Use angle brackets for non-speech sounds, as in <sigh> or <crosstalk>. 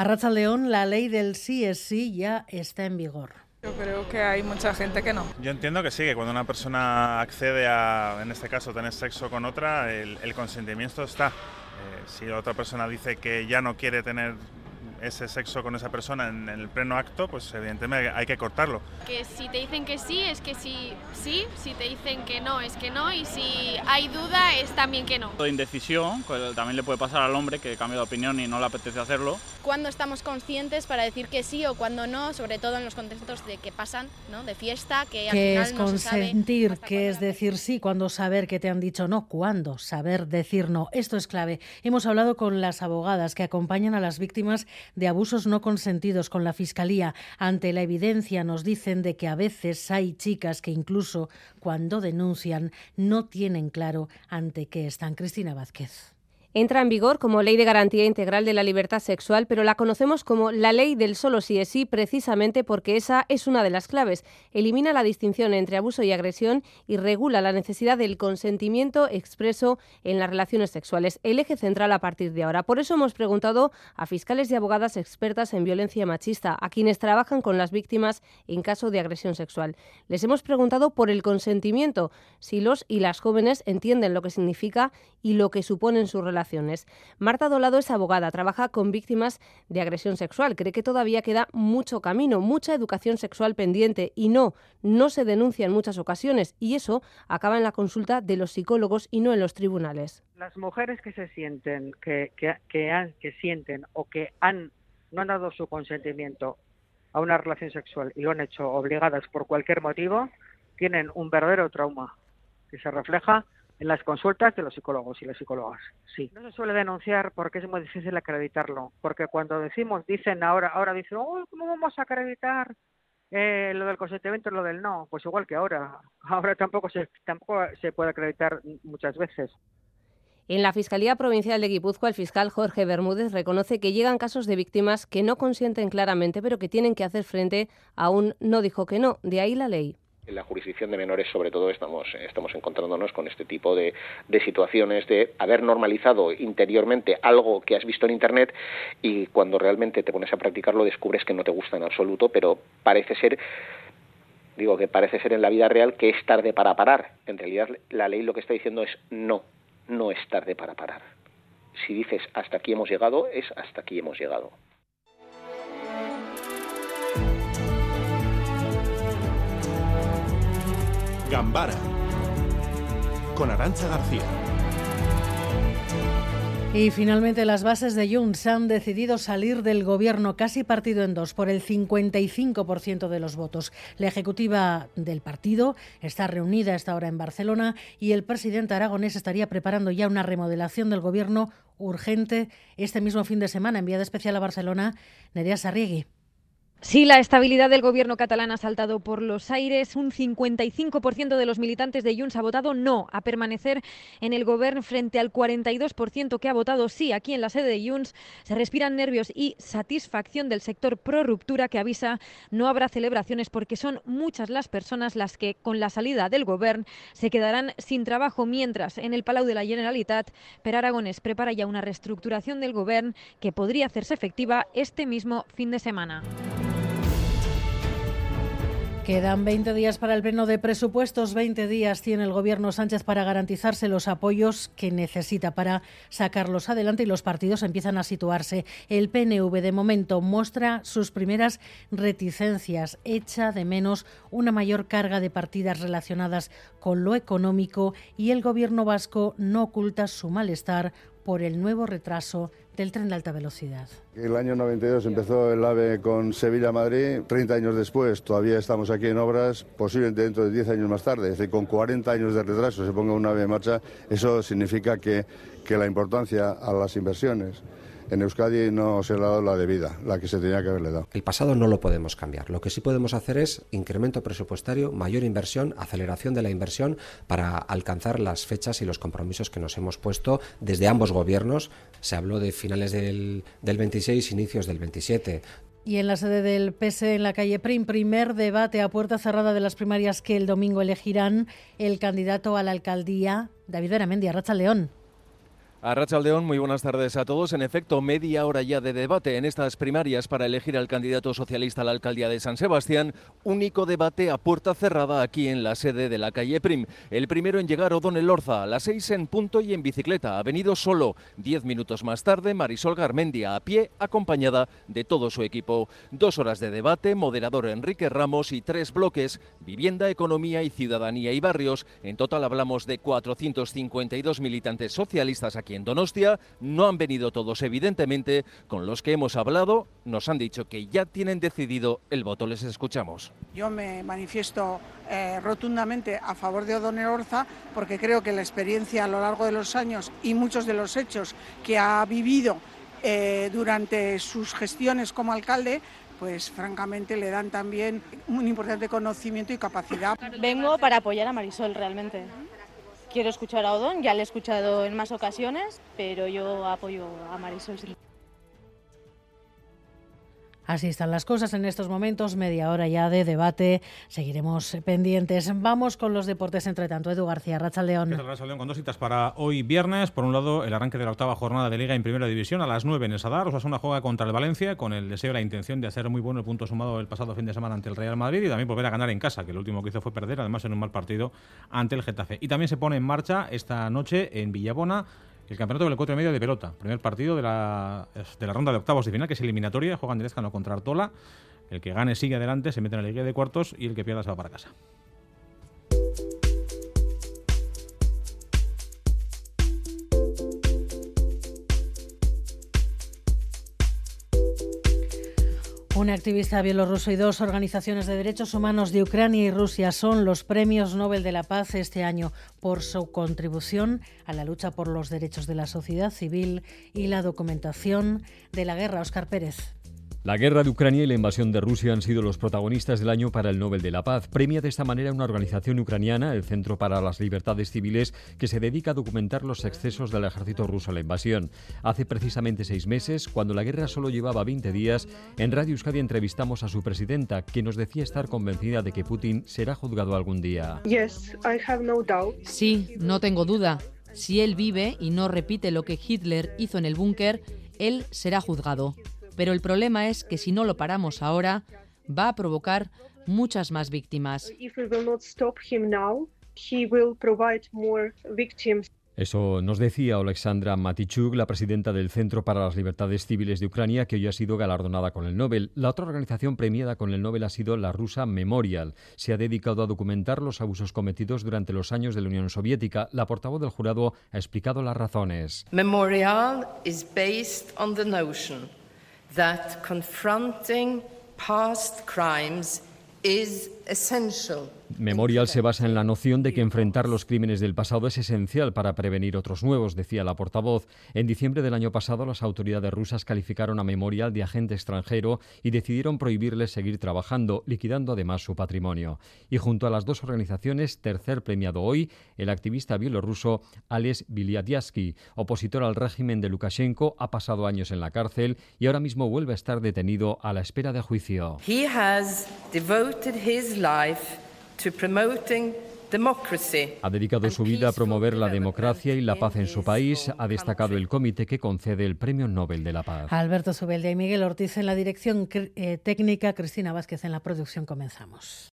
A Racha León, la ley del sí es sí ya está en vigor. Yo creo que hay mucha gente que no. Yo entiendo que sí, que cuando una persona accede a, en este caso, tener sexo con otra, el, consentimiento está. Eh, si otra persona dice que ya no quiere tener ese sexo con esa persona en, el pleno acto, pues evidentemente hay que cortarlo. Que si te dicen que sí, es que sí, sí, si te dicen que no, es que no, y si hay duda, es también que no. De indecisión, pues también le puede pasar al hombre que cambia de opinión y no le apetece hacerlo. Cuando estamos conscientes para decir que sí o cuando no, sobre todo en los contextos de que pasan, ¿no? de fiesta, que al ¿Qué final es no consentir? se ¿Qué es decir sí? Cuando saber que te han dicho no? ¿Cuándo saber decir no? Esto es clave. Hemos hablado con las abogadas que acompañan a las víctimas de abusos no consentidos con la Fiscalía. Ante la evidencia nos dicen de que a veces hay chicas que incluso cuando denuncian no tienen claro ante qué están. Cristina Vázquez entra en vigor como Ley de Garantía Integral de la Libertad Sexual, pero la conocemos como la Ley del solo sí es sí precisamente porque esa es una de las claves. Elimina la distinción entre abuso y agresión y regula la necesidad del consentimiento expreso en las relaciones sexuales, el eje central a partir de ahora. Por eso hemos preguntado a fiscales y abogadas expertas en violencia machista, a quienes trabajan con las víctimas en caso de agresión sexual. Les hemos preguntado por el consentimiento, si los y las jóvenes entienden lo que significa y lo que supone en su Marta Dolado es abogada, trabaja con víctimas de agresión sexual. Cree que todavía queda mucho camino, mucha educación sexual pendiente y no, no se denuncia en muchas ocasiones y eso acaba en la consulta de los psicólogos y no en los tribunales. Las mujeres que se sienten, que, que, han, que sienten o que han, no han dado su consentimiento a una relación sexual y lo han hecho obligadas por cualquier motivo, tienen un verdadero trauma que se refleja en las consultas de los psicólogos y las psicólogas, sí. No se suele denunciar porque es muy difícil acreditarlo, porque cuando decimos, dicen ahora, ahora dicen, oh, ¿cómo vamos a acreditar eh, lo del consentimiento y lo del no? Pues igual que ahora. <laughs> Ahora tampoco se, tampoco se puede acreditar muchas veces. En la Fiscalía Provincial de Guipúzcoa, el fiscal Jorge Bermúdez reconoce que llegan casos de víctimas que no consienten claramente, pero que tienen que hacer frente a un no dijo que no. De ahí la ley en la jurisdicción de menores, sobre todo, estamos, encontrándonos con este tipo de, situaciones de haber normalizado interiormente algo que has visto en Internet y cuando realmente te pones a practicarlo descubres que no te gusta en absoluto, pero parece ser digo que parece ser en la vida real que es tarde para parar. En realidad la ley lo que está diciendo es no, no es tarde para parar. Si dices hasta aquí hemos llegado, es hasta aquí hemos llegado. Gambara con Arancha García. Y finalmente las bases de Junts han decidido salir del gobierno casi partido en dos por el 55% de los votos. La ejecutiva del partido está reunida esta hora en Barcelona y el presidente aragonés estaría preparando ya una remodelación del gobierno urgente este mismo fin de semana. Enviada especial a Barcelona, Nerea Sarriegui. Sí, la estabilidad del gobierno catalán ha saltado por los aires. Un 55% de los militantes de Junts ha votado no a permanecer en el gobierno frente al 42% que ha votado sí aquí en la sede de Junts. Se respiran nervios y satisfacción del sector pro ruptura que avisa no habrá celebraciones porque son muchas las personas las que con la salida del gobierno se quedarán sin trabajo mientras en el Palau de la Generalitat Per Aragones prepara ya una reestructuración del gobierno que podría hacerse efectiva este mismo fin de semana. Quedan 20 días para el pleno de presupuestos, 20 días tiene el gobierno Sánchez para garantizarse los apoyos que necesita para sacarlos adelante y los partidos empiezan a situarse. El PNV de momento muestra sus primeras reticencias, echa de menos una mayor carga de partidas relacionadas con lo económico y el gobierno vasco no oculta su malestar por el nuevo retraso del tren de alta velocidad. El año 92 empezó el AVE con Sevilla-Madrid, 30 años después todavía estamos aquí en obras, posiblemente dentro de 10 años más tarde, es decir, con 40 años de retraso se ponga un AVE en marcha, eso significa que, que la importancia a las inversiones en Euskadi no se le ha dado la debida, la que se tenía que haberle dado. El pasado no lo podemos cambiar. Lo que sí podemos hacer es incremento presupuestario, mayor inversión, aceleración de la inversión para alcanzar las fechas y los compromisos que nos hemos puesto desde ambos gobiernos. Se habló de finales del, del 26, inicios del 27. Y en la sede del PS en la calle Prim, primer debate a puerta cerrada de las primarias que el domingo elegirán el candidato a la alcaldía, David Beramendi, Racha León. A Rachaldeón, muy buenas tardes a todos. En efecto, media hora ya de debate en estas primarias para elegir al candidato socialista a la alcaldía de San Sebastián. Único debate a puerta cerrada aquí en la sede de la calle Prim. El primero en llegar O'Donnell Lorza a las seis en punto y en bicicleta. Ha venido solo. Diez minutos más tarde, Marisol Garmendia a pie, acompañada de todo su equipo. Dos horas de debate, moderador Enrique Ramos y tres bloques: vivienda, economía y ciudadanía y barrios. En total hablamos de 452 militantes socialistas aquí en Donostia. No han venido todos, evidentemente. Con los que hemos hablado, nos han dicho que ya tienen decidido el voto. Les escuchamos. Yo me manifiesto eh, rotundamente a favor de O'Donnell Orza porque creo que la experiencia a lo largo de los años y muchos de los hechos que ha vivido eh, durante sus gestiones como alcalde pues francamente le dan también un importante conocimiento y capacidad. Vengo para apoyar a Marisol realmente quiero escuchar a Odón, ya le he escuchado en más ocasiones, pero yo apoyo a Marisol. Así están las cosas en estos momentos, media hora ya de debate. Seguiremos pendientes. Vamos con los deportes entre tanto. Edu García, Racha León. León con dos citas para hoy viernes. Por un lado, el arranque de la octava jornada de Liga en Primera División a las 9 en el Sadar. Osasuna juega contra el Valencia con el deseo y la intención de hacer muy bueno el punto sumado el pasado fin de semana ante el Real Madrid y también volver a ganar en casa, que el último que hizo fue perder, además en un mal partido ante el Getafe. Y también se pone en marcha esta noche en Villabona el campeonato del 4 y medio de pelota. Primer partido de la, de la ronda de octavos de final, que es eliminatoria. Juegan de contra Artola. El que gane sigue adelante, se mete en la liga de cuartos y el que pierda se va para casa. Un activista bielorruso y dos organizaciones de derechos humanos de Ucrania y Rusia son los premios Nobel de la Paz este año por su contribución a la lucha por los derechos de la sociedad civil y la documentación de la guerra. Oscar Pérez. La guerra de Ucrania y la invasión de Rusia han sido los protagonistas del año para el Nobel de la Paz. Premia de esta manera una organización ucraniana, el Centro para las Libertades Civiles, que se dedica a documentar los excesos del ejército ruso a la invasión. Hace precisamente seis meses, cuando la guerra solo llevaba 20 días, en Radio Euskadi entrevistamos a su presidenta, que nos decía estar convencida de que Putin será juzgado algún día. Sí, no tengo duda. Si él vive y no repite lo que Hitler hizo en el búnker, él será juzgado. Pero el problema es que si no lo paramos ahora, va a provocar muchas más víctimas. Eso nos decía Alexandra Matichuk, la presidenta del Centro para las Libertades Civiles de Ucrania, que hoy ha sido galardonada con el Nobel. La otra organización premiada con el Nobel ha sido la rusa Memorial. Se ha dedicado a documentar los abusos cometidos durante los años de la Unión Soviética. La portavoz del jurado ha explicado las razones. Memorial is based on the notion that confronting past crimes is essential Memorial se basa en la noción de que enfrentar los crímenes del pasado es esencial para prevenir otros nuevos, decía la portavoz. En diciembre del año pasado, las autoridades rusas calificaron a Memorial de agente extranjero y decidieron prohibirle seguir trabajando, liquidando además su patrimonio. Y junto a las dos organizaciones, tercer premiado hoy, el activista bielorruso Alex Bilyadiaski, opositor al régimen de Lukashenko, ha pasado años en la cárcel y ahora mismo vuelve a estar detenido a la espera de juicio. Ha dedicado su vida a promover la democracia y la paz en su país, ha destacado el comité que concede el Premio Nobel de la Paz. Alberto Zubeldia y Miguel Ortiz en la dirección eh, técnica, Cristina Vázquez en la producción. Comenzamos.